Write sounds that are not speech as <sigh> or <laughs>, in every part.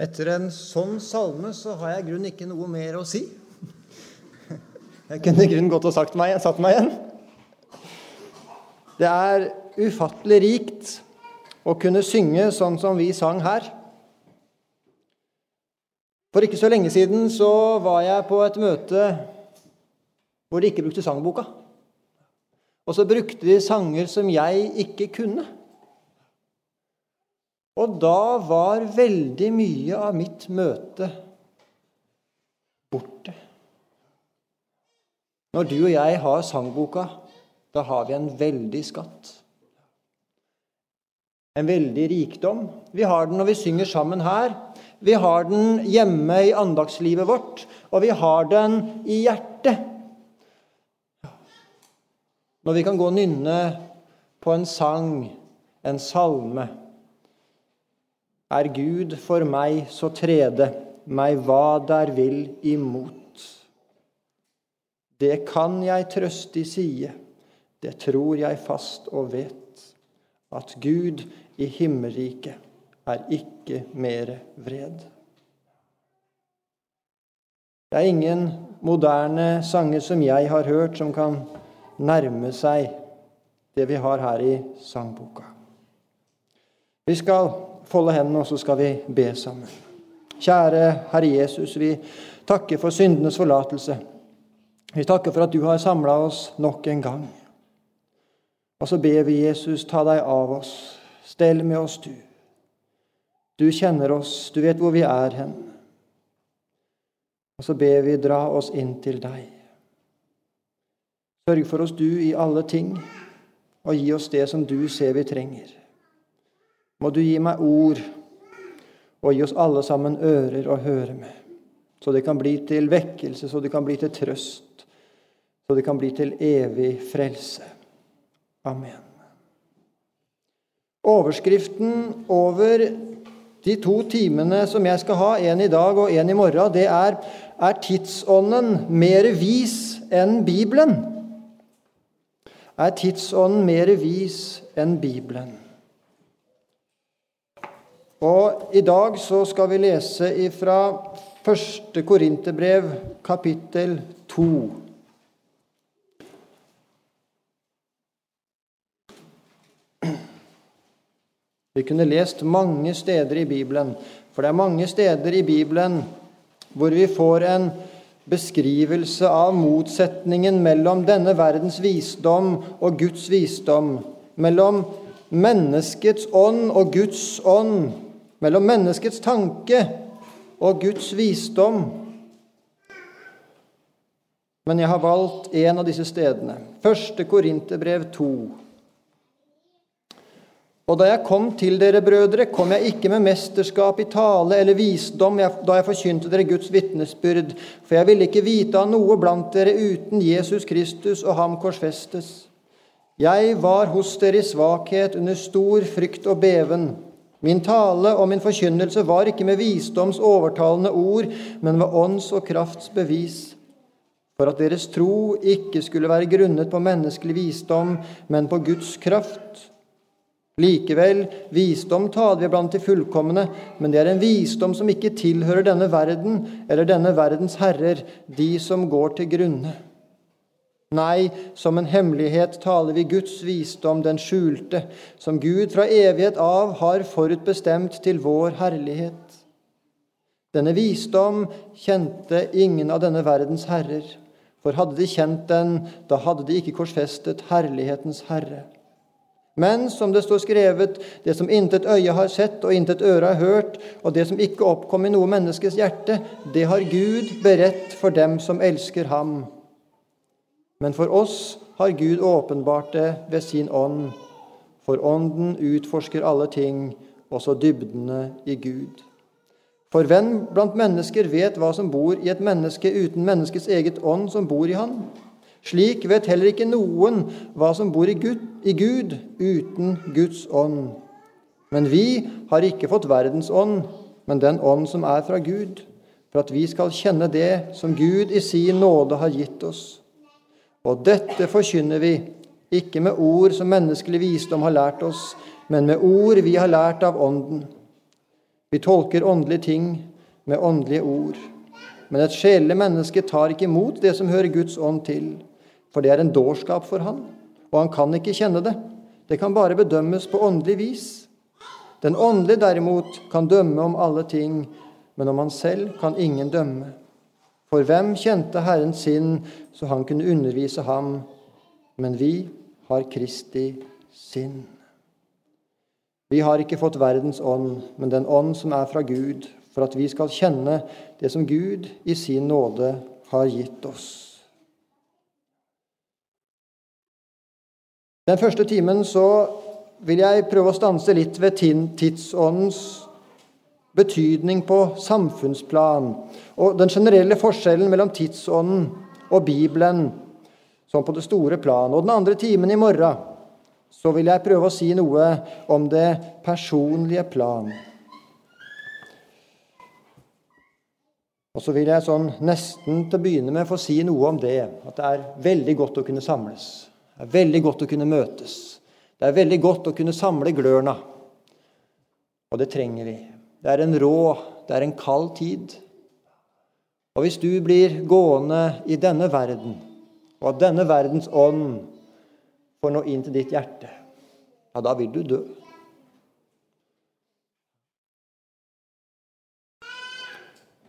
Etter en sånn salme så har jeg i grunnen ikke noe mer å si. Jeg kunne i grunnen godt ha sagt meg, satt meg igjen. Det er ufattelig rikt å kunne synge sånn som vi sang her. For ikke så lenge siden så var jeg på et møte hvor de ikke brukte sangboka. Og så brukte de sanger som jeg ikke kunne. Og da var veldig mye av mitt møte borte. Når du og jeg har sangboka, da har vi en veldig skatt. En veldig rikdom. Vi har den når vi synger sammen her. Vi har den hjemme i andagslivet vårt, og vi har den i hjertet. Når vi kan gå og nynne på en sang, en salme. Er Gud for meg, så trede meg hva der vil imot. Det kan jeg trøstig i side, det tror jeg fast og vet, at Gud i himmelriket er ikke mere vred. Det er ingen moderne sanger som jeg har hørt, som kan nærme seg det vi har her i sangboka. Vi skal folde hendene, og så skal vi be sammen. Kjære Herre Jesus, vi takker for syndenes forlatelse. Vi takker for at du har samla oss nok en gang. Og så ber vi Jesus, ta deg av oss. Stell med oss, du. Du kjenner oss, du vet hvor vi er hen. Og så ber vi, dra oss inn til deg. Sørg for oss, du, i alle ting, og gi oss det som du ser vi trenger må du gi meg ord, og gi oss alle sammen ører å høre med, så det kan bli til vekkelse, så det kan bli til trøst, så det kan bli til evig frelse. Amen. Overskriften over de to timene som jeg skal ha, en i dag og en i morgen, det er Er tidsånden mer vis enn Bibelen? Er tidsånden mer vis enn Bibelen? Og I dag så skal vi lese fra første Korinterbrev, kapittel 2. Vi kunne lest mange steder i Bibelen, for det er mange steder i Bibelen hvor vi får en beskrivelse av motsetningen mellom denne verdens visdom og Guds visdom, mellom menneskets ånd og Guds ånd, mellom menneskets tanke og Guds visdom. Men jeg har valgt en av disse stedene. Første Korinterbrev 2. Og da jeg kom til dere, brødre, kom jeg ikke med mesterskap i tale eller visdom da jeg forkynte dere Guds vitnesbyrd, for jeg ville ikke vite av noe blant dere uten Jesus Kristus og ham korsfestes. Jeg var hos dere i svakhet under stor frykt og beven. Min tale og min forkynnelse var ikke med visdoms overtalende ord, men med ånds og krafts bevis, for at deres tro ikke skulle være grunnet på menneskelig visdom, men på Guds kraft. Likevel, visdom taler vi blant de fullkomne, men det er en visdom som ikke tilhører denne verden eller denne verdens herrer, de som går til grunne. Nei, som en hemmelighet taler vi Guds visdom, den skjulte, som Gud fra evighet av har forutbestemt til vår herlighet. Denne visdom kjente ingen av denne verdens herrer, for hadde de kjent den, da hadde de ikke korsfestet herlighetens herre. Men som det står skrevet, det som intet øye har sett og intet øre har hørt, og det som ikke oppkom i noe menneskes hjerte, det har Gud beredt for dem som elsker ham. Men for oss har Gud åpenbart det ved sin ånd, for Ånden utforsker alle ting, også dybdene i Gud. For hvem blant mennesker vet hva som bor i et menneske uten menneskets eget ånd som bor i han? Slik vet heller ikke noen hva som bor i Gud, i Gud uten Guds ånd. Men vi har ikke fått verdens ånd, men den ånd som er fra Gud, for at vi skal kjenne det som Gud i sin nåde har gitt oss. Og dette forkynner vi, ikke med ord som menneskelig visdom har lært oss, men med ord vi har lært av Ånden, Vi tolker åndelige ting med åndelige ord. Men et sjelelig menneske tar ikke imot det som hører Guds ånd til, for det er en dårskap for han, og han kan ikke kjenne det. Det kan bare bedømmes på åndelig vis. Den åndelige derimot kan dømme om alle ting, men om han selv kan ingen dømme. For hvem kjente Herren sin, så han kunne undervise ham? Men vi har Kristi sinn. Vi har ikke fått verdens ånd, men den ånd som er fra Gud, for at vi skal kjenne det som Gud i sin nåde har gitt oss. Den første timen så vil jeg prøve å stanse litt ved tidsåndens betydning på samfunnsplan og den generelle forskjellen mellom tidsånden og Bibelen sånn på det store plan. Og den andre timen i morgen så vil jeg prøve å si noe om det personlige plan. Og så vil jeg sånn nesten til å begynne med få si noe om det. At det er veldig godt å kunne samles. Det er veldig godt å kunne møtes. Det er veldig godt å kunne samle glørne. Og det trenger vi. Det er en rå, det er en kald tid. Og hvis du blir gående i denne verden, og at denne verdens ånd får nå inn til ditt hjerte, ja, da vil du dø.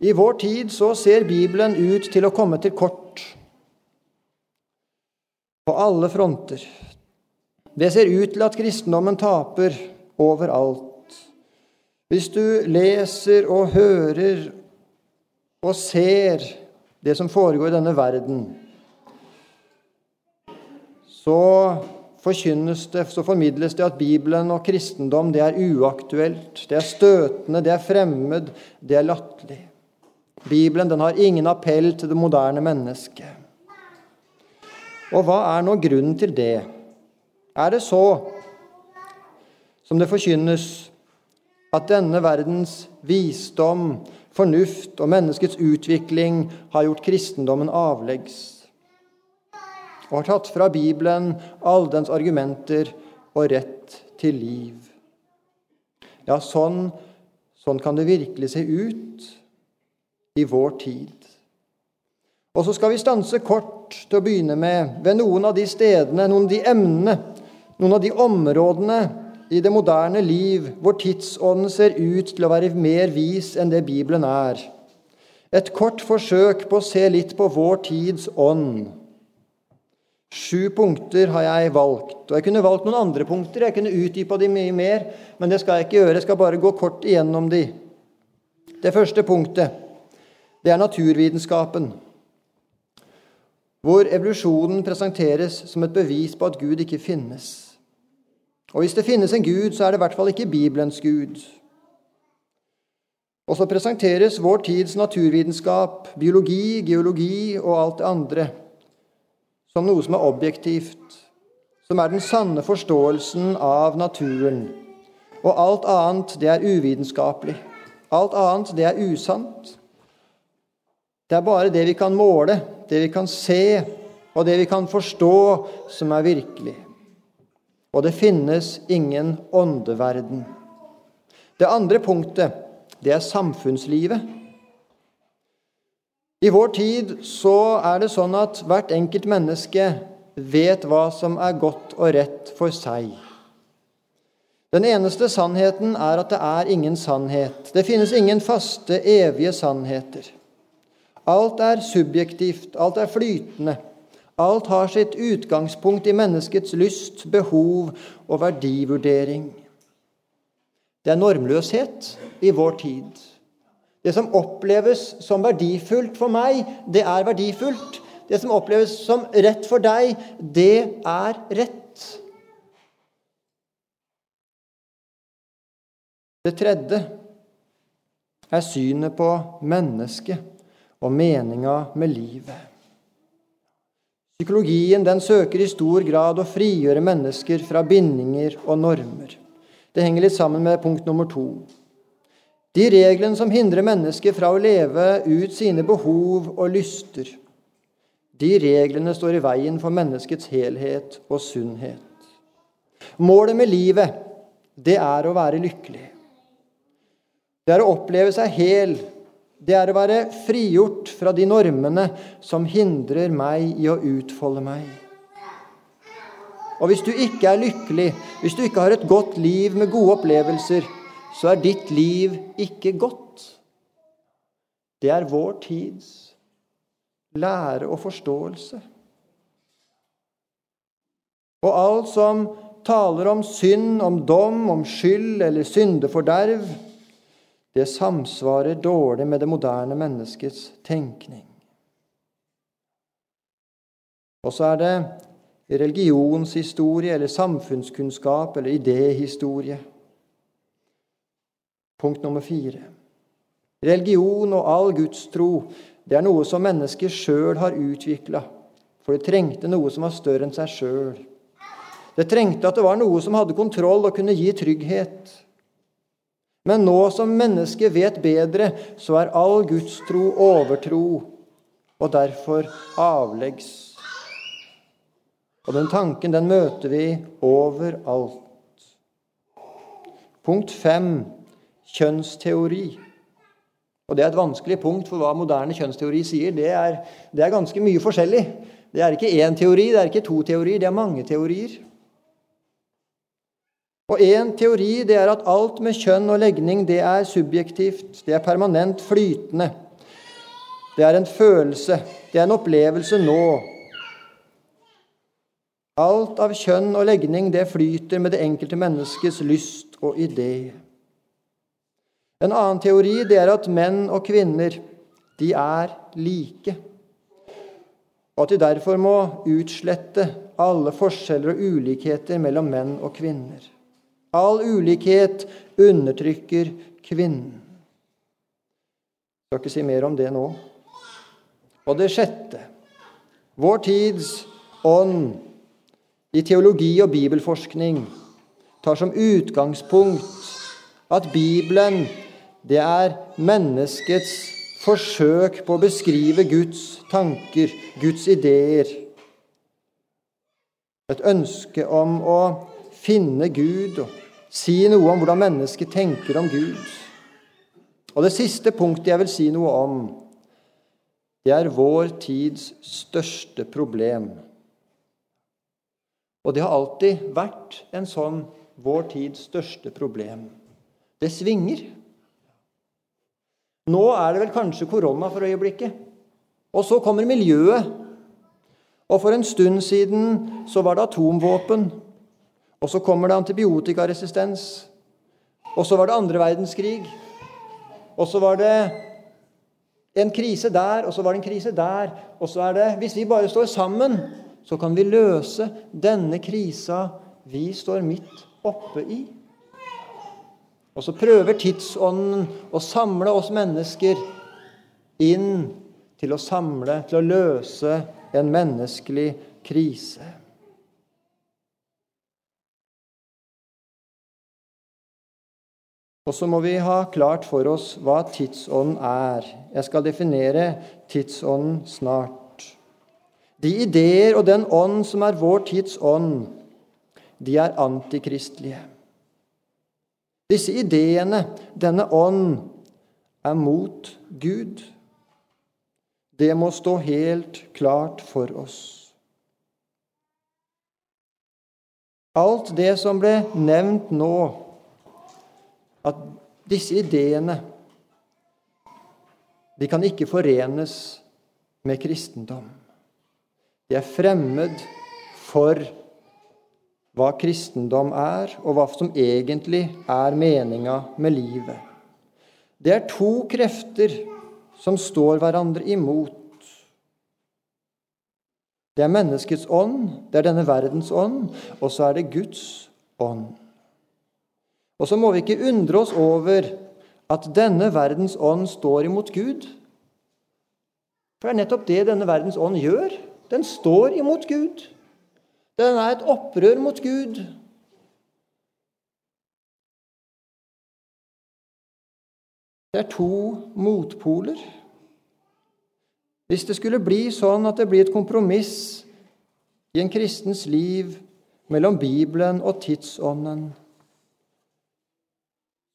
I vår tid så ser Bibelen ut til å komme til kort på alle fronter. Det ser ut til at kristendommen taper overalt. Hvis du leser og hører og ser det som foregår i denne verden, så forkynnes det, så formidles det at Bibelen og kristendom det er uaktuelt, det er støtende, det er fremmed, det er latterlig. Bibelen den har ingen appell til det moderne mennesket. Og hva er nå grunnen til det? Er det så, som det forkynnes, at denne verdens visdom, fornuft og menneskets utvikling har gjort kristendommen avleggs, og har tatt fra Bibelen alle dens argumenter og rett til liv? Ja, sånn, sånn kan det virkelig se ut i vår tid. Og så skal vi stanse kort til å begynne med ved noen av de stedene, noen av de emnene, noen av de områdene i det moderne liv hvor tidsånden ser ut til å være mer vis enn det Bibelen er. Et kort forsøk på å se litt på vår tids ånd. Sju punkter har jeg valgt. Og Jeg kunne valgt noen andre punkter, jeg kunne utdypa de mye mer, men det skal jeg ikke gjøre. Jeg skal bare gå kort igjennom de. Det første punktet det er naturvitenskapen, hvor evolusjonen presenteres som et bevis på at Gud ikke finnes. Og hvis det finnes en Gud, så er det i hvert fall ikke Bibelens Gud. Og så presenteres vår tids naturvitenskap, biologi, geologi og alt det andre som noe som er objektivt, som er den sanne forståelsen av naturen. Og alt annet, det er uvitenskapelig. Alt annet, det er usant. Det er bare det vi kan måle, det vi kan se, og det vi kan forstå, som er virkelig. Og det finnes ingen åndeverden. Det andre punktet, det er samfunnslivet. I vår tid så er det sånn at hvert enkelt menneske vet hva som er godt og rett for seg. Den eneste sannheten er at det er ingen sannhet. Det finnes ingen faste, evige sannheter. Alt er subjektivt, alt er flytende. Alt har sitt utgangspunkt i menneskets lyst, behov og verdivurdering. Det er normløshet i vår tid. Det som oppleves som verdifullt for meg, det er verdifullt. Det som oppleves som rett for deg, det er rett. Det tredje er synet på mennesket og meninga med livet. Psykologien den søker i stor grad å frigjøre mennesker fra bindinger og normer. Det henger litt sammen med punkt nummer to. De reglene som hindrer mennesker fra å leve ut sine behov og lyster, de reglene står i veien for menneskets helhet og sunnhet. Målet med livet, det er å være lykkelig. Det er å oppleve seg hel. Det er å være frigjort fra de normene som hindrer meg i å utfolde meg. Og hvis du ikke er lykkelig, hvis du ikke har et godt liv med gode opplevelser, så er ditt liv ikke godt. Det er vår tids lære og forståelse. Og alt som taler om synd, om dom, om skyld eller syndeforderv, det samsvarer dårlig med det moderne menneskets tenkning. Og så er det religionshistorie eller samfunnskunnskap eller idéhistorie. Punkt nummer fire. Religion og all gudstro det er noe som mennesket sjøl har utvikla, for det trengte noe som var større enn seg sjøl. Det trengte at det var noe som hadde kontroll og kunne gi trygghet. Men nå som mennesket vet bedre, så er all gudstro overtro og derfor avleggs. Og den tanken den møter vi overalt. Punkt fem kjønnsteori. Og Det er et vanskelig punkt, for hva moderne kjønnsteori sier, det er, det er ganske mye forskjellig. Det er ikke én teori, det er ikke to teorier, det er mange teorier. Og én teori det er at alt med kjønn og legning det er subjektivt, det er permanent flytende. Det er en følelse, det er en opplevelse nå. Alt av kjønn og legning det flyter med det enkelte menneskets lyst og idé. En annen teori det er at menn og kvinner de er like, og at de derfor må utslette alle forskjeller og ulikheter mellom menn og kvinner. All ulikhet undertrykker kvinnen. Jeg skal ikke si mer om det nå. Og det sjette vår tids ånd i teologi og bibelforskning tar som utgangspunkt at Bibelen det er menneskets forsøk på å beskrive Guds tanker, Guds ideer. Et ønske om å finne Gud og si noe om hvordan mennesket tenker om Gud. Og det siste punktet jeg vil si noe om, det er vår tids største problem. Og det har alltid vært en sånn vår tids største problem. Det svinger. Nå er det vel kanskje korona for øyeblikket. Og så kommer miljøet. Og for en stund siden så var det atomvåpen. Og så kommer det antibiotikaresistens. Og så var det andre verdenskrig. Og så var det en krise der, og så var det en krise der. Og så er det Hvis vi bare står sammen, så kan vi løse denne krisa vi står midt oppe i. Og så prøver tidsånden å samle oss mennesker inn til å samle, til å løse en menneskelig krise. Og så må vi ha klart for oss hva tidsånden er. Jeg skal definere tidsånden snart. De ideer og den ånd som er vår tids ånd, de er antikristelige. Disse ideene, denne ånd, er mot Gud. Det må stå helt klart for oss. Alt det som ble nevnt nå, at disse ideene de kan ikke forenes med kristendom. De er fremmed for hva kristendom er, og hva som egentlig er meninga med livet. Det er to krefter som står hverandre imot. Det er menneskets ånd, det er denne verdens ånd, og så er det Guds ånd. Og så må vi ikke undre oss over at denne verdens ånd står imot Gud. For det er nettopp det denne verdens ånd gjør. Den står imot Gud. Den er et opprør mot Gud. Det er to motpoler. Hvis det skulle bli sånn at det blir et kompromiss i en kristens liv mellom Bibelen og tidsånden,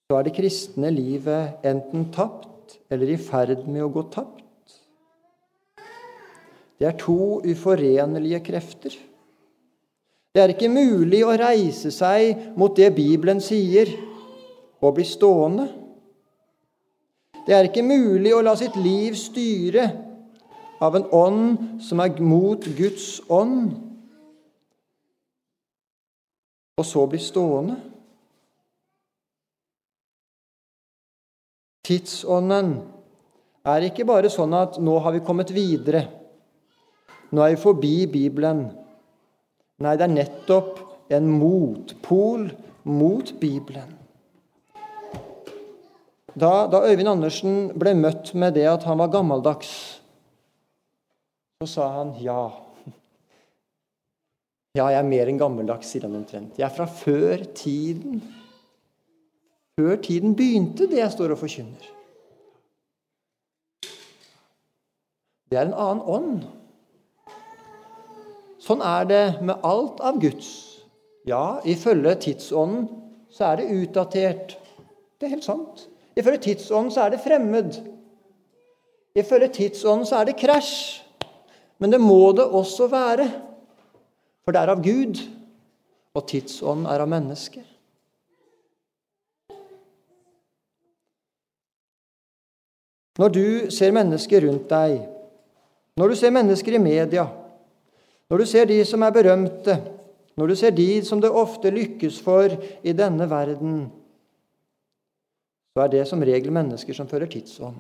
så er det kristne livet enten tapt eller i ferd med å gå tapt. Det er to uforenlige krefter. Det er ikke mulig å reise seg mot det Bibelen sier, og bli stående. Det er ikke mulig å la sitt liv styre av en ånd som er mot Guds ånd, og så bli stående. Tidsånden er ikke bare sånn at nå har vi kommet videre. Nå er vi forbi Bibelen. Nei, det er nettopp en motpol mot Bibelen. Da, da, Øyvind Andersen ble møtt med det at han var gammeldags, så sa han ja. <laughs> Ja, jeg er mer enn gammeldags, sier han omtrent. Jeg er fra før tiden. Før tiden begynte, det jeg står og forkynner. Det er en annen ånd. Sånn er det med alt av Guds. Ja, ifølge tidsånden så er det utdatert. Det er helt sant. Ifølge tidsånden så er det fremmed. Ifølge tidsånden så er det krasj. Men det må det også være. For det er av Gud, og tidsånden er av mennesket. Når du ser mennesker rundt deg, når du ser mennesker i media, når du ser de som er berømte, når du ser de som det ofte lykkes for i denne verden, så er det som regel mennesker som fører tidsånd.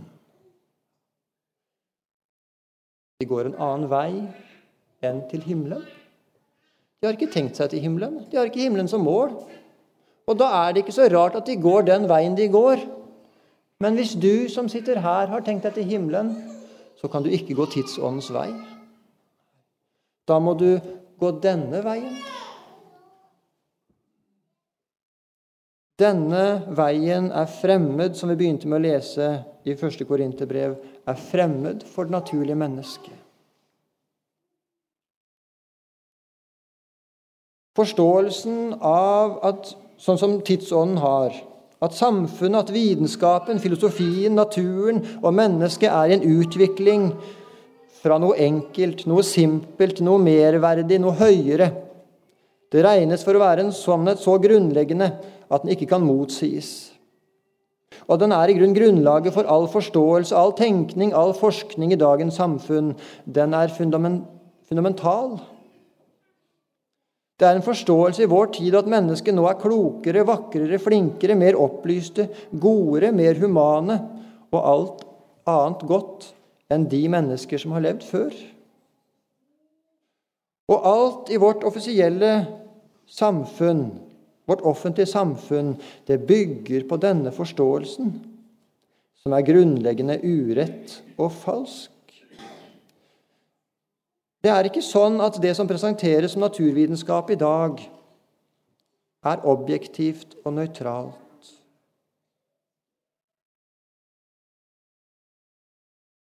De går en annen vei enn til himmelen. De har ikke tenkt seg til himmelen. De har ikke himmelen som mål. Og da er det ikke så rart at de går den veien de går. Men hvis du som sitter her, har tenkt deg til himmelen, så kan du ikke gå tidsåndens vei. Da må du gå denne veien. Denne veien er fremmed, som vi begynte med å lese i første Korinterbrev, er fremmed for det naturlige mennesket. Forståelsen av at, sånn som tidsånden har, at samfunnet, at vitenskapen, filosofien, naturen og mennesket er en utvikling fra noe enkelt, noe simpelt, noe merverdig, noe høyere. Det regnes for å være en sannhet så grunnleggende at den ikke kan motsies. Og den er i grunn grunnlaget for all forståelse, all tenkning, all forskning i dagens samfunn. Den er fundamental. Det er en forståelse i vår tid at mennesket nå er klokere, vakrere, flinkere, mer opplyste, godere, mer humane og alt annet godt enn de mennesker som har levd før. Og alt i vårt offisielle samfunn, vårt offentlige samfunn, det bygger på denne forståelsen, som er grunnleggende urett og falsk. Det er ikke sånn at det som presenteres som naturvitenskap i dag, er objektivt og nøytralt.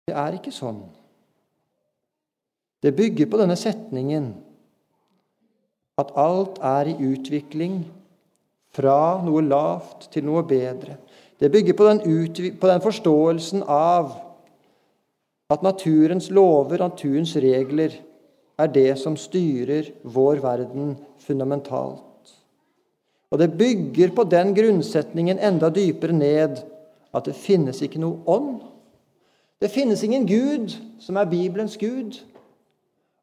Det er ikke sånn. Det bygger på denne setningen at alt er i utvikling fra noe lavt til noe bedre. Det bygger på den, på den forståelsen av at naturens lover, naturens regler, er det som styrer vår verden fundamentalt. Og det bygger på den grunnsetningen enda dypere ned at det finnes ikke noe ånd det finnes ingen Gud som er Bibelens Gud.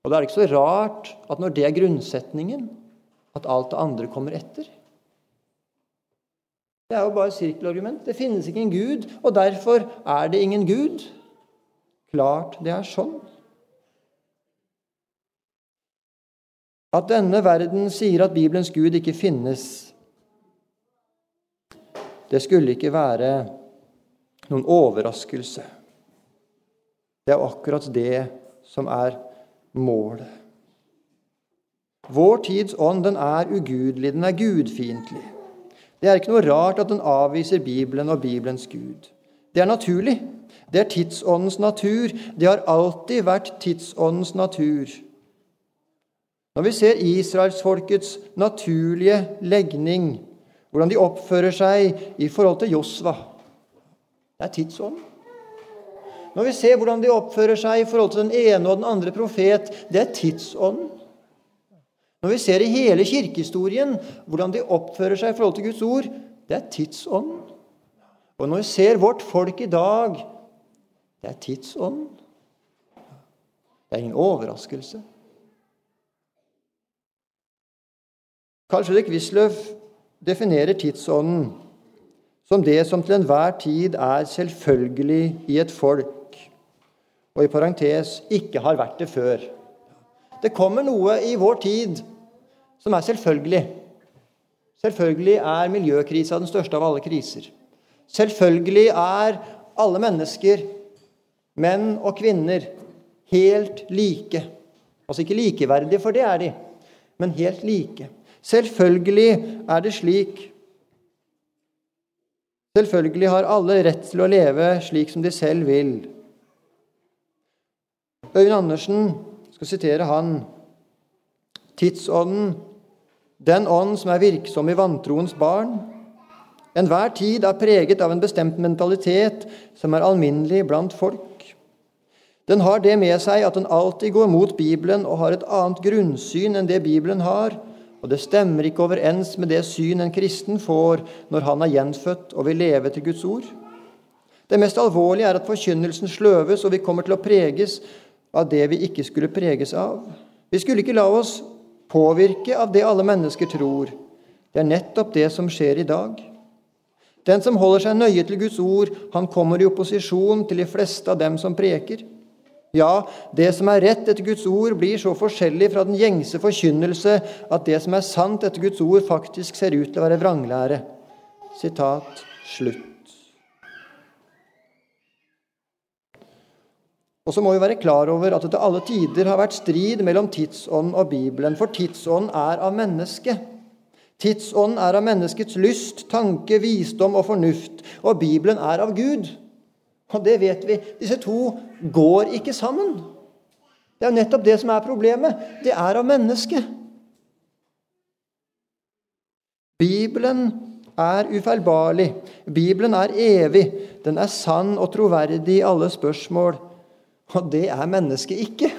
Og da er det ikke så rart at når det er grunnsetningen, at alt det andre kommer etter. Det er jo bare sirkelargument. Det finnes ikke en Gud, og derfor er det ingen Gud. Klart det er sånn. At denne verden sier at Bibelens Gud ikke finnes, det skulle ikke være noen overraskelse. Det er akkurat det som er målet. Vår tids ånd den er ugudelig, den er gudfiendtlig. Det er ikke noe rart at den avviser Bibelen og Bibelens Gud. Det er naturlig. Det er tidsåndens natur. Det har alltid vært tidsåndens natur. Når vi ser israelsfolkets naturlige legning hvordan de oppfører seg i forhold til Josva. Det er tidsånd. Når vi ser hvordan de oppfører seg i forhold til den ene og den andre profet, det er tidsånd. Når vi ser i hele kirkehistorien hvordan de oppfører seg i forhold til Guds ord, det er tidsånd. Og når vi ser vårt folk i dag, det er tidsånd. Det er ingen overraskelse. Carl Fredrik Wisløff definerer tidsånden som det som til enhver tid er selvfølgelig i et folk, og i parentes ikke har vært det før. Det kommer noe i vår tid som er selvfølgelig. Selvfølgelig er miljøkrisa den største av alle kriser. Selvfølgelig er alle mennesker, menn og kvinner, helt like. Altså ikke likeverdige, for det er de, men helt like. Selvfølgelig er det slik. Selvfølgelig har alle rett til å leve slik som de selv vil. Øyvind Andersen skal sitere han. Tidsånden, den ånd som er virksom i vantroens barn. Enhver tid er preget av en bestemt mentalitet som er alminnelig blant folk. Den har det med seg at den alltid går mot Bibelen og har et annet grunnsyn enn det Bibelen har, og det stemmer ikke overens med det syn en kristen får når han er gjenfødt og vil leve til Guds ord. Det mest alvorlige er at forkynnelsen sløves, og vi kommer til å preges av det vi ikke skulle preges av. Vi skulle ikke la oss påvirke av det alle mennesker tror. Det er nettopp det som skjer i dag. Den som holder seg nøye til Guds ord, han kommer i opposisjon til de fleste av dem som preker. Ja, det som er rett etter Guds ord, blir så forskjellig fra den gjengse forkynnelse at det som er sant etter Guds ord, faktisk ser ut til å være vranglære. Sitat slutt. Og så må vi være klar over at det til alle tider har vært strid mellom tidsånd og Bibelen, for tidsånd er av mennesket. Tidsånd er av menneskets lyst, tanke, visdom og fornuft, og Bibelen er av Gud. Og det vet vi. Disse to går ikke sammen. Det er jo nettopp det som er problemet. Det er av mennesket. Bibelen er ufeilbarlig. Bibelen er evig. Den er sann og troverdig i alle spørsmål. Og det er mennesket ikke.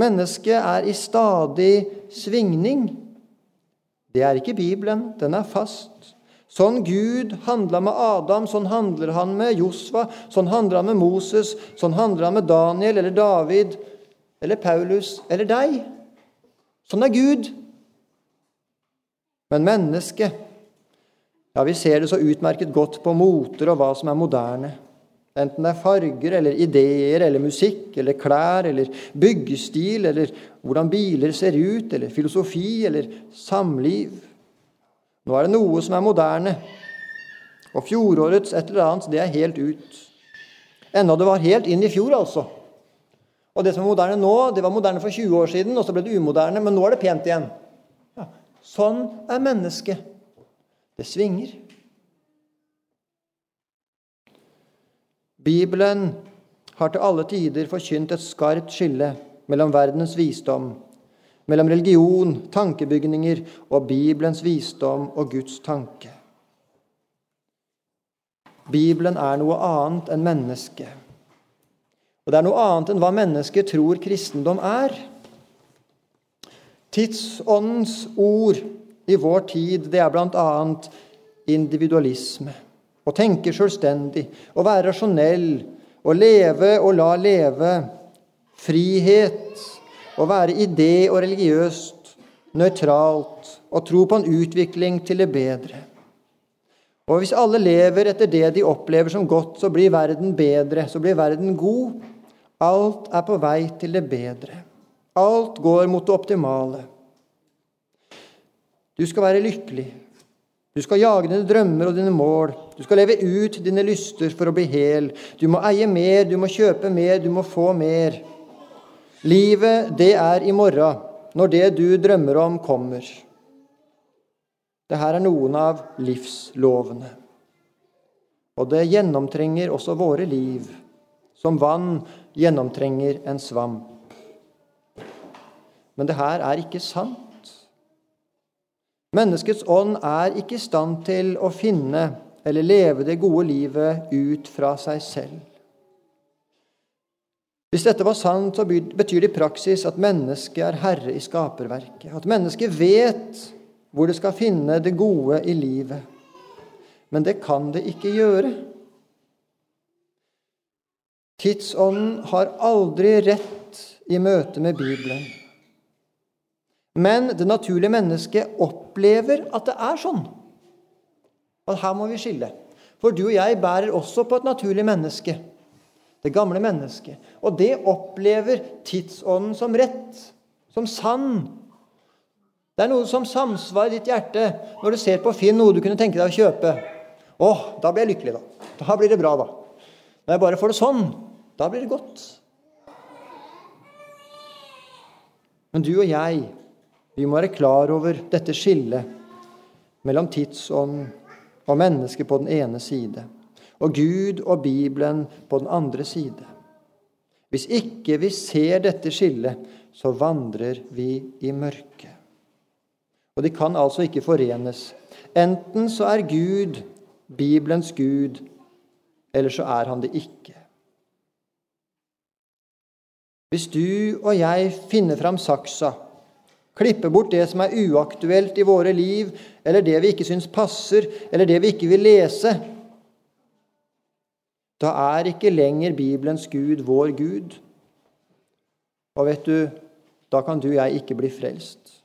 Mennesket er i stadig svingning. Det er ikke Bibelen. Den er fast. Sånn Gud handla med Adam, sånn handler han med Josva, sånn handler han med Moses, sånn handler han med Daniel eller David eller Paulus eller deg. Sånn er Gud. Men mennesket Ja, vi ser det så utmerket godt på moter og hva som er moderne. Enten det er farger eller ideer eller musikk eller klær eller byggestil eller hvordan biler ser ut eller filosofi eller samliv. Nå er det noe som er moderne. Og fjorårets et eller annet, det er helt ut. Enda det var helt inn i fjor, altså. Og det som er moderne nå, det var moderne for 20 år siden, og så ble det umoderne, men nå er det pent igjen. Ja. Sånn er mennesket. Det svinger. Bibelen har til alle tider forkynt et skarpt skille mellom verdens visdom mellom religion, tankebygninger og Bibelens visdom og Guds tanke. Bibelen er noe annet enn mennesket. Og det er noe annet enn hva mennesker tror kristendom er. Tidsåndens ord i vår tid, det er bl.a. individualisme. Å tenke selvstendig, å være rasjonell, å leve og la leve. Frihet, å være idé- og religiøst nøytralt og tro på en utvikling til det bedre. Og hvis alle lever etter det de opplever som godt, så blir verden bedre, så blir verden god. Alt er på vei til det bedre. Alt går mot det optimale. Du skal være lykkelig. Du skal jage dine drømmer og dine mål. Du skal leve ut dine lyster for å bli hel. Du må eie mer, du må kjøpe mer, du må få mer. Livet, det er i morgen, når det du drømmer om, kommer. Dette er noen av livslovene. Og det gjennomtrenger også våre liv, som vann gjennomtrenger en svamp. Men det her er ikke sant. Menneskets ånd er ikke i stand til å finne eller leve det gode livet ut fra seg selv. Hvis dette var sant, så betyr det i praksis at mennesket er herre i skaperverket. At mennesket vet hvor det skal finne det gode i livet. Men det kan det ikke gjøre. Tidsånden har aldri rett i møte med Bibelen. Men det naturlige mennesket opplever at det er sånn. Og her må vi skille. For du og jeg bærer også på et naturlig menneske. Det gamle mennesket. Og det opplever tidsånden som rett, som sann. Det er noe som samsvarer ditt hjerte når du ser på Finn noe du kunne tenke deg å kjøpe. Å, da blir jeg lykkelig, da. Da blir det bra, da. Når jeg bare får det sånn, da blir det godt. Men du og jeg, vi må være klar over dette skillet mellom tidsånd og menneske på den ene side, og Gud og Bibelen på den andre side. Hvis ikke vi ser dette skillet, så vandrer vi i mørket. Og de kan altså ikke forenes. Enten så er Gud Bibelens Gud, eller så er han det ikke. Hvis du og jeg finner fram saksa klipper bort det som er uaktuelt i våre liv, eller det vi ikke syns passer, eller det vi ikke vil lese. Da er ikke lenger Bibelens Gud vår Gud. Og vet du, da kan du og jeg ikke bli frelst.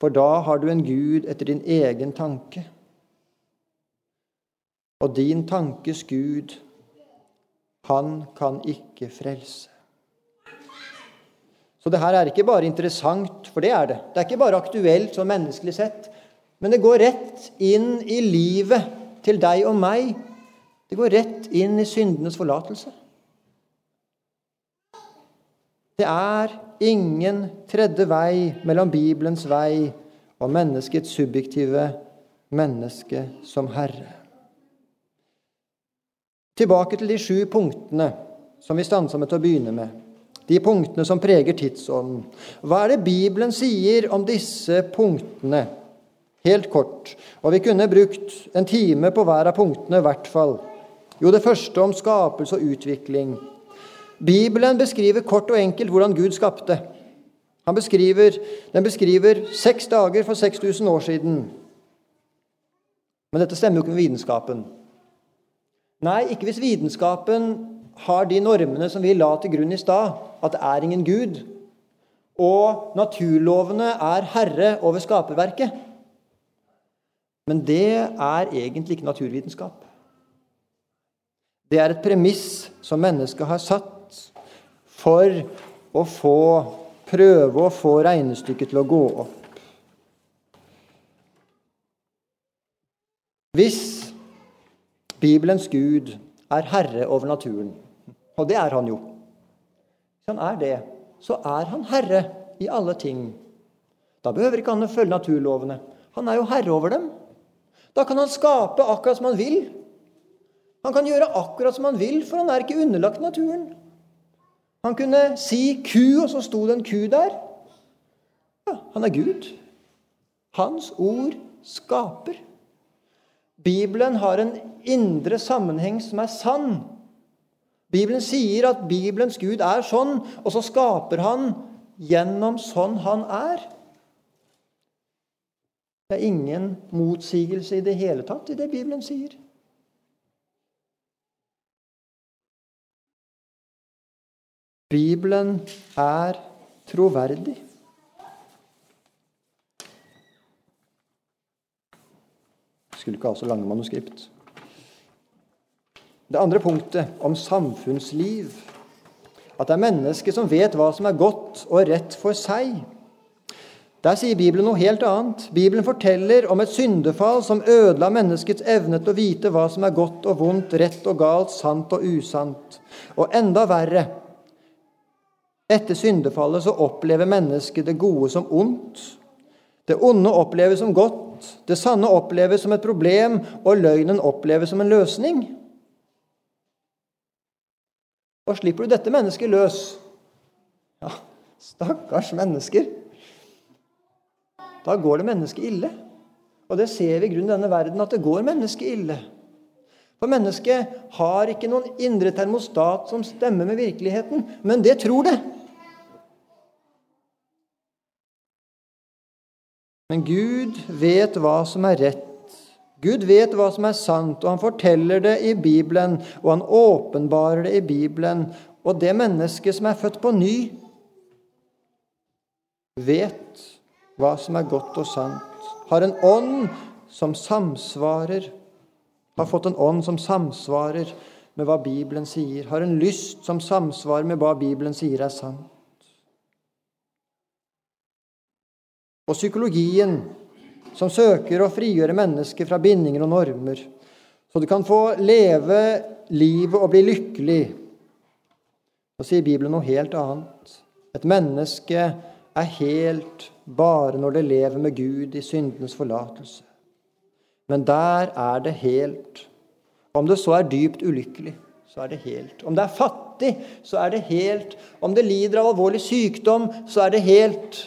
For da har du en Gud etter din egen tanke. Og din tankes Gud, han kan ikke frelse. Så det her er ikke bare interessant, for det er det. Det er ikke bare aktuelt sånn menneskelig sett. Men det går rett inn i livet til deg og meg. Det går rett inn i syndenes forlatelse. Det er ingen tredje vei mellom Bibelens vei og menneskets subjektive menneske som Herre. Tilbake til de sju punktene som vi stansa med til å begynne med de punktene som preger tidsånden. Hva er det Bibelen sier om disse punktene? Helt kort. Og vi kunne brukt en time på hver av punktene i hvert fall. Jo, det første om skapelse og utvikling. Bibelen beskriver kort og enkelt hvordan Gud skapte. Beskriver, den beskriver seks dager for 6000 år siden. Men dette stemmer jo ikke med vitenskapen. Nei, ikke hvis vitenskapen har de normene som vi la til grunn i stad, at det er ingen Gud, og naturlovene er herre over skaperverket. Men det er egentlig ikke naturvitenskap. Det er et premiss som mennesket har satt for å få prøve å få regnestykket til å gå opp. Hvis Bibelens Gud er herre over naturen, og det er han jo. Hvis han er det, så er han herre i alle ting. Da behøver ikke han å følge naturlovene. Han er jo herre over dem. Da kan han skape akkurat som han vil. Han kan gjøre akkurat som han vil, for han er ikke underlagt naturen. Han kunne si 'ku', og så sto det en ku der. Ja, han er Gud. Hans ord skaper. Bibelen har en indre sammenheng som er sann. Bibelen sier at Bibelens Gud er sånn, og så skaper han gjennom sånn han er. Det er ingen motsigelse i det hele tatt i det Bibelen sier. Bibelen er troverdig. Skulle ikke ha så lange manuskript. Det andre punktet, om samfunnsliv. At det er mennesket som vet hva som er godt og rett for seg. Der sier Bibelen noe helt annet. Bibelen forteller om et syndefall som ødela menneskets evne til å vite hva som er godt og vondt, rett og galt, sant og usant. Og enda verre etter syndefallet så opplever mennesket det gode som ondt. Det onde oppleves som godt, det sanne oppleves som et problem, og løgnen oppleves som en løsning. Og slipper du dette mennesket løs, ja, Stakkars mennesker. Da går det mennesket ille. Og det ser vi i grunnen i denne verden, at det går mennesket ille. For mennesket har ikke noen indre termostat som stemmer med virkeligheten, men det tror det. Men Gud vet hva som er rett. Gud vet hva som er sant, og han forteller det i Bibelen, og han åpenbarer det i Bibelen. Og det mennesket som er født på ny, vet hva som er godt og sant, har en ånd som samsvarer, har fått en ånd som samsvarer med hva Bibelen sier, har en lyst som samsvarer med hva Bibelen sier er sant. Og psykologien, som søker å frigjøre mennesker fra bindinger og normer, så du kan få leve livet og bli lykkelig. Så sier Bibelen noe helt annet. Et menneske er helt bare når det lever med Gud i syndenes forlatelse. Men der er det helt. Om det så er dypt ulykkelig, så er det helt. Om det er fattig, så er det helt. Om det lider av alvorlig sykdom, så er det helt.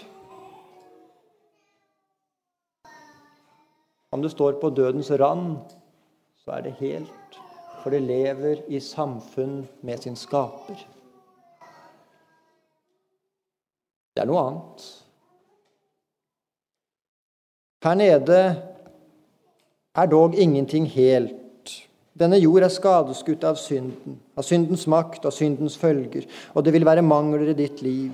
Om det står på dødens rand, så er det helt, for det lever i samfunn med sin skaper. Det er noe annet. Her nede er dog ingenting helt. Denne jord er skadeskutt av synden, av syndens makt, av syndens følger, og det vil være mangler i ditt liv.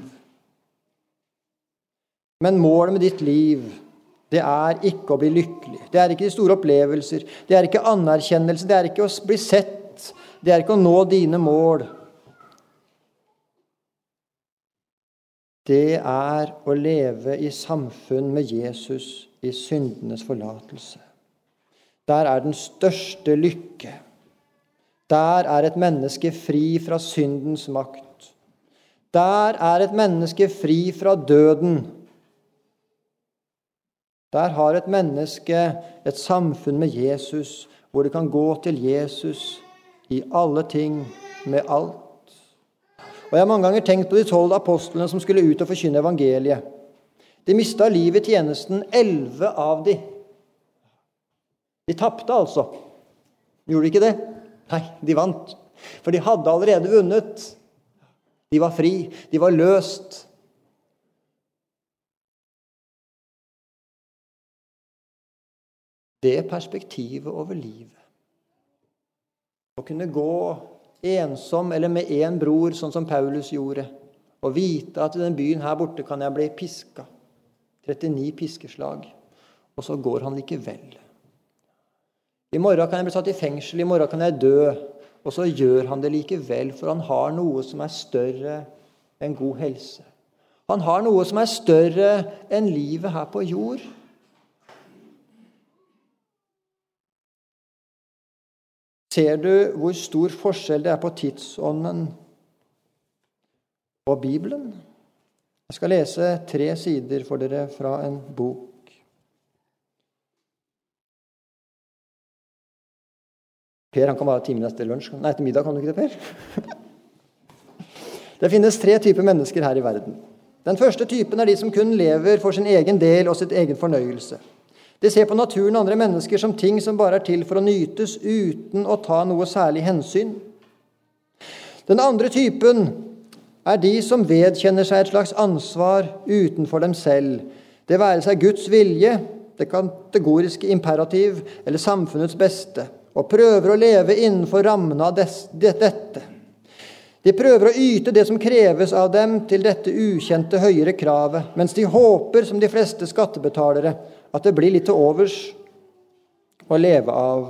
Men målet med ditt liv det er ikke å bli lykkelig. Det er ikke de store opplevelser. Det er ikke anerkjennelse. Det er ikke å bli sett. Det er ikke å nå dine mål. Det er å leve i samfunn med Jesus i syndenes forlatelse. Der er den største lykke. Der er et menneske fri fra syndens makt. Der er et menneske fri fra døden. Der har et menneske et samfunn med Jesus, hvor det kan gå til Jesus i alle ting, med alt. Og Jeg har mange ganger tenkt på de tolv apostlene som skulle ut og forkynne evangeliet. De mista livet i tjenesten, elleve av de. De tapte altså. Gjorde de ikke det? Nei, de vant. For de hadde allerede vunnet. De var fri. De var løst. det perspektivet over livet. Å kunne gå ensom eller med én bror, sånn som Paulus gjorde, og vite at i den byen her borte kan jeg bli piska. 39 piskeslag. Og så går han likevel. I morgen kan jeg bli satt i fengsel, i morgen kan jeg dø. Og så gjør han det likevel, for han har noe som er større enn god helse. Han har noe som er større enn livet her på jord. Ser du hvor stor forskjell det er på tidsånden og Bibelen? Jeg skal lese tre sider for dere fra en bok. Per han kan bare ha timen etter lunsj. Nei, etter middag kan du ikke det, Per? <laughs> Det finnes tre typer mennesker her i verden. Den første typen er de som kun lever for sin egen del og sitt egen fornøyelse. De ser på naturen og andre mennesker som ting som bare er til for å nytes, uten å ta noe særlig hensyn. Den andre typen er de som vedkjenner seg et slags ansvar utenfor dem selv, det være seg Guds vilje, det kategoriske imperativ eller samfunnets beste, og prøver å leve innenfor rammene av dette. De prøver å yte det som kreves av dem til dette ukjente høyere kravet, mens de håper, som de fleste skattebetalere, at det blir litt til overs å leve av.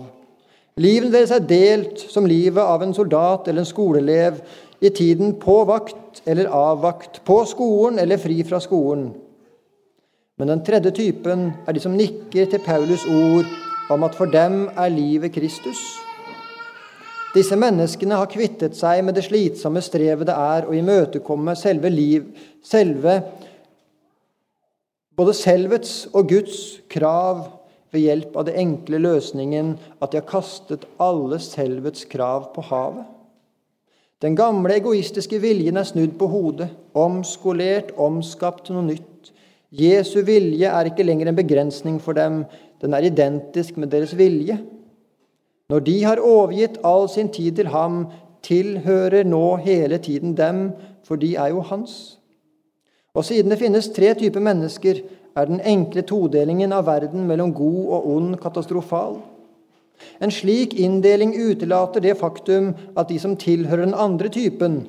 Livet deres er delt som livet av en soldat eller en skoleelev i tiden på vakt eller av vakt, på skolen eller fri fra skolen. Men den tredje typen er de som nikker til Paulus' ord om at for dem er livet Kristus. Disse menneskene har kvittet seg med det slitsomme strevet det er å imøtekomme selve liv, selve både selvets og Guds krav ved hjelp av det enkle løsningen at de har kastet alle selvets krav på havet. Den gamle egoistiske viljen er snudd på hodet, omskolert, omskapt til noe nytt. Jesu vilje er ikke lenger en begrensning for dem, den er identisk med deres vilje. Når de har overgitt all sin tid til ham, tilhører nå hele tiden dem, for de er jo hans. Og siden det finnes tre typer mennesker, er den enkle todelingen av verden mellom god og ond katastrofal. En slik inndeling utelater det faktum at de som tilhører den andre typen,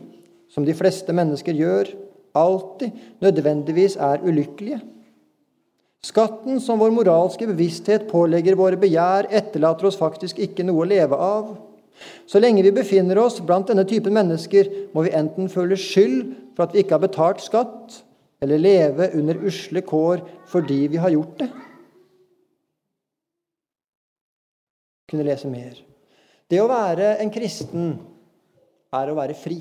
som de fleste mennesker gjør, alltid nødvendigvis er ulykkelige. Skatten som vår moralske bevissthet pålegger våre begjær, etterlater oss faktisk ikke noe å leve av. Så lenge vi befinner oss blant denne typen mennesker, må vi enten føle skyld for at vi ikke har betalt skatt, eller leve under usle kår fordi vi har gjort det. kunne lese mer. Det å være en kristen er å være fri.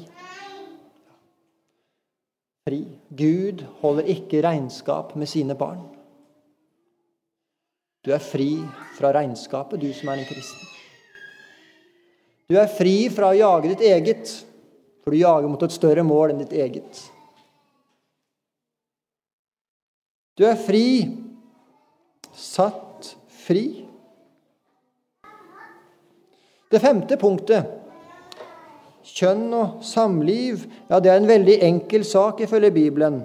Fri. Gud holder ikke regnskap med sine barn. Du er fri fra regnskapet, du som er en kristen. Du er fri fra å jage ditt eget, for du jager mot et større mål enn ditt eget. Du er fri, satt fri. Det femte punktet, kjønn og samliv, ja, det er en veldig enkel sak ifølge Bibelen.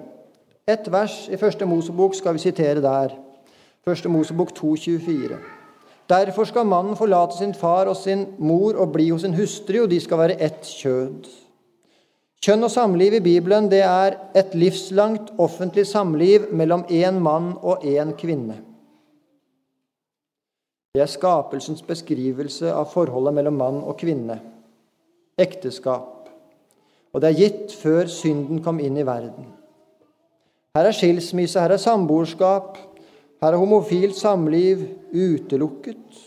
Et vers i Første Mosebok skal vi sitere der. Første Mosebok 2,24. Derfor skal mannen forlate sin far og sin mor og bli hos sin hustru, og de skal være ett kjød. Kjønn og samliv i Bibelen det er et livslangt offentlig samliv mellom én mann og én kvinne. Det er skapelsens beskrivelse av forholdet mellom mann og kvinne. Ekteskap. Og det er gitt før synden kom inn i verden. Her er skilsmisse, her er samboerskap, her er homofilt samliv utelukket.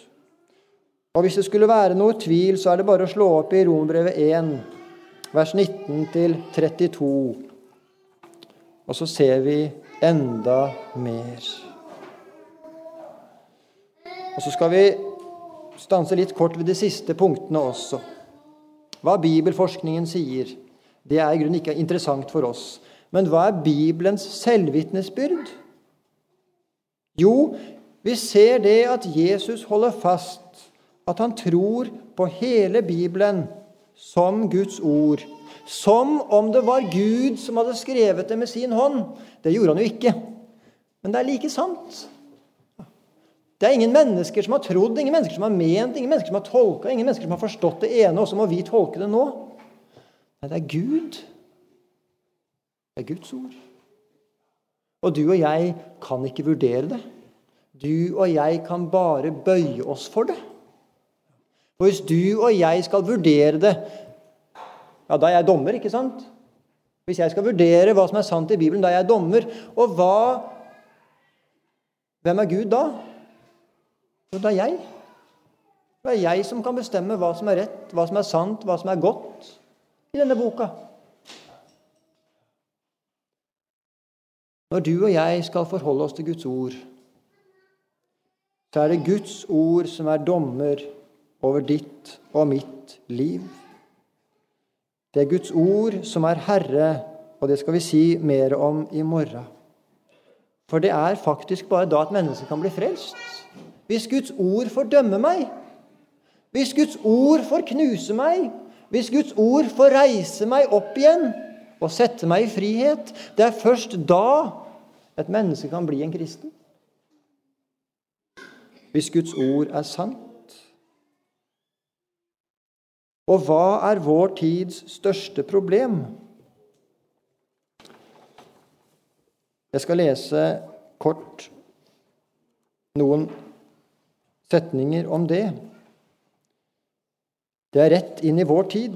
Og Hvis det skulle være noe tvil, så er det bare å slå opp i Rombrevet 1, vers 19-32. Og så ser vi enda mer. Og Så skal vi stanse litt kort ved de siste punktene også. Hva bibelforskningen sier, det er i grunnen ikke interessant for oss. Men hva er Bibelens selvvitnesbyrd? Jo, vi ser det at Jesus holder fast at han tror på hele Bibelen som Guds ord. Som om det var Gud som hadde skrevet det med sin hånd. Det gjorde han jo ikke. Men det er like sant. Det er ingen mennesker som har trodd, ingen mennesker som har ment, ingen mennesker som har tolka, ingen mennesker som har forstått det ene, og så må vi tolke det nå. Nei, det er Gud. Det er Guds ord. Og du og jeg kan ikke vurdere det. Du og jeg kan bare bøye oss for det. Og hvis du og jeg skal vurdere det Ja, da er jeg dommer, ikke sant? Hvis jeg skal vurdere hva som er sant i Bibelen, da er jeg dommer. Og hva Hvem er Gud da? Jo, det er jeg. Det er jeg som kan bestemme hva som er rett, hva som er sant, hva som er godt i denne boka. Når du og jeg skal forholde oss til Guds ord, så er det Guds ord som er dommer over ditt og mitt liv. Det er Guds ord som er Herre, og det skal vi si mer om i morgen. For det er faktisk bare da et menneske kan bli frelst. Hvis Guds ord får dømme meg, hvis Guds ord får knuse meg, hvis Guds ord får reise meg opp igjen og sette meg i frihet, det er først da et menneske kan bli en kristen. Hvis Guds ord er sant. Og hva er vår tids største problem? Jeg skal lese kort noen setninger om det. Det er rett inn i vår tid.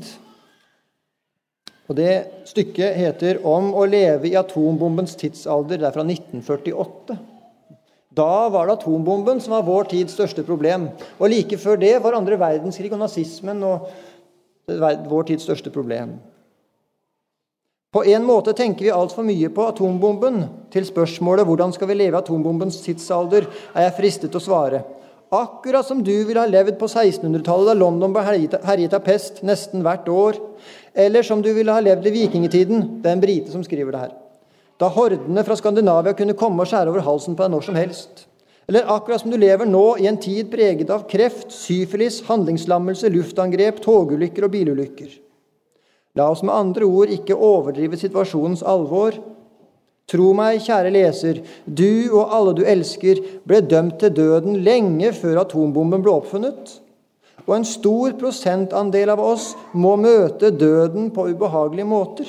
Og Det stykket heter 'Om å leve i atombombens tidsalder'. Det er fra 1948. Da var det atombomben som var vår tids største problem. Og like før det var andre verdenskrig og nazismen og vår tids største problem. På en måte tenker vi altfor mye på atombomben. Til spørsmålet 'Hvordan skal vi leve i atombombens tidsalder?' er jeg fristet til å svare Akkurat som du ville ha levd på 1600-tallet, da London ble herjet av pest nesten hvert år. Eller som du ville ha levd i vikingtiden. Det er en brite som skriver det her. Da hordene fra Skandinavia kunne komme og skjære over halsen på deg når som helst. Eller akkurat som du lever nå, i en tid preget av kreft, syfilis, handlingslammelse, luftangrep, togulykker og bilulykker. La oss med andre ord ikke overdrive situasjonens alvor, Tro meg, kjære leser, du og alle du elsker, ble dømt til døden lenge før atombomben ble oppfunnet. Og en stor prosentandel av oss må møte døden på ubehagelige måter.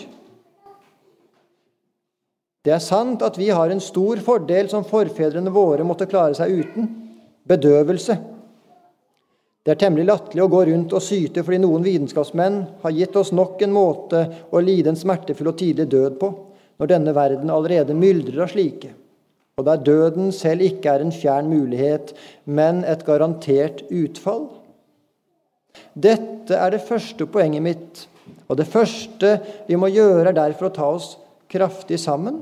Det er sant at vi har en stor fordel som forfedrene våre måtte klare seg uten bedøvelse. Det er temmelig latterlig å gå rundt og syte fordi noen vitenskapsmenn har gitt oss nok en måte å lide en smertefull og tidlig død på når denne verden allerede myldrer av slike, og der døden selv ikke er en fjern mulighet, men et garantert utfall. Dette er det første poenget mitt, og det første vi må gjøre, er derfor å ta oss kraftig sammen.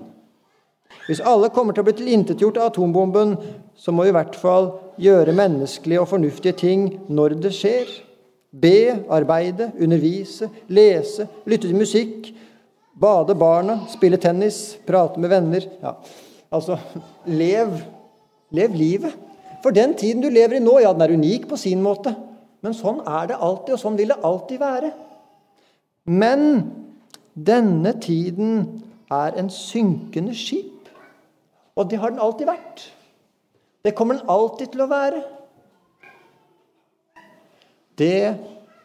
Hvis alle kommer til å bli tilintetgjort av atombomben, så må vi i hvert fall gjøre menneskelige og fornuftige ting når det skjer. Be, arbeide, undervise, lese, lytte til musikk, Bade barna, spille tennis, prate med venner. Ja, altså lev, lev livet. For den tiden du lever i nå, ja, den er unik på sin måte. Men sånn er det alltid, og sånn vil det alltid være. Men denne tiden er en synkende skip. Og det har den alltid vært. Det kommer den alltid til å være. Det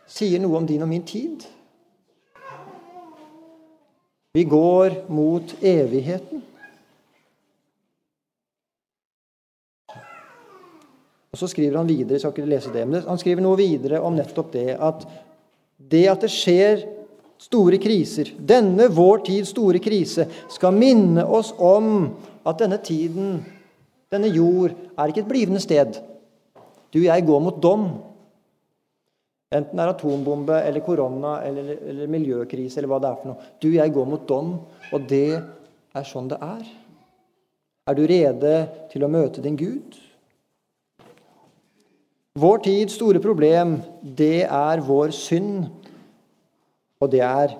sier noe om din og min tid. Vi går mot evigheten. Og Så skriver han videre, jeg skal ikke lese det, men han skriver noe videre om nettopp det at det at det skjer store kriser, denne vår tids store krise, skal minne oss om at denne tiden, denne jord, er ikke et blivende sted. Du og jeg går mot dom. Enten det er atombombe eller korona eller, eller, miljøkrise eller hva det er for noe. Du, jeg går mot dom, og det er sånn det er. Er du rede til å møte din Gud? Vår tids store problem, det er vår synd, og det er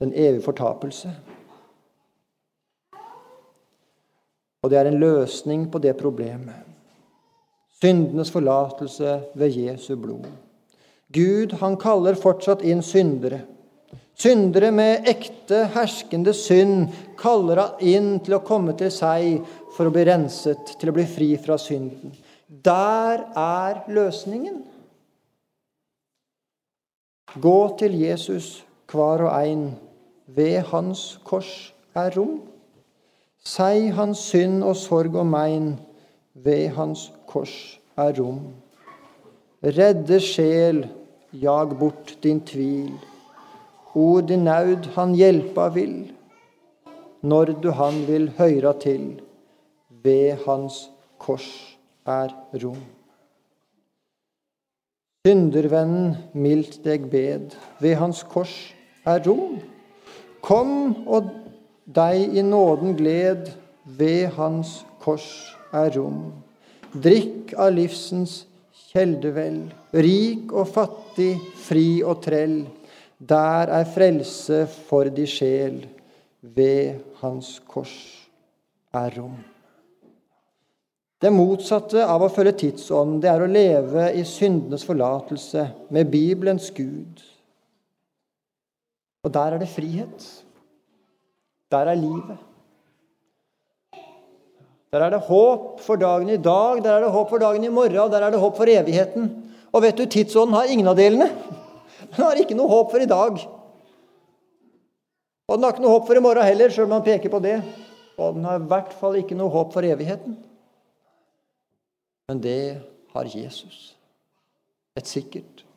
den evige fortapelse. Og det er en løsning på det problemet. Syndenes forlatelse ved Jesu blod. Gud, han kaller fortsatt inn syndere. Syndere med ekte, herskende synd kaller han inn til å komme til seg for å bli renset, til å bli fri fra synden. Der er løsningen. Gå til Jesus, hver og ein. Ved hans kors er rom. Sei hans synd og sorg og mein. Ved hans kors er rom. Redde sjel, jag bort din tvil. O din naud han hjelpa vil, når du han vil høyra til. Ved hans kors er rom. Syndervennen mildt deg bed, ved hans kors er rom. Kom og deg i nåden gled, ved hans kors er rom. Drikk av livsens kjeldevel, rik og fattig, fri og trell. Der er frelse for de sjel, ved hans kors er rom. Det motsatte av å følge tidsånden, det er å leve i syndenes forlatelse med Bibelens Gud. Og der er det frihet. Der er livet. Der er det håp for dagen i dag, der er det håp for dagen i morgen, og der er det håp for evigheten. Og vet du, tidsånden har ingen av delene. Den har ikke noe håp for i dag. Og den har ikke noe håp for i morgen heller, sjøl om man peker på det. Og den har i hvert fall ikke noe håp for evigheten. Men det har Jesus. Et sikkert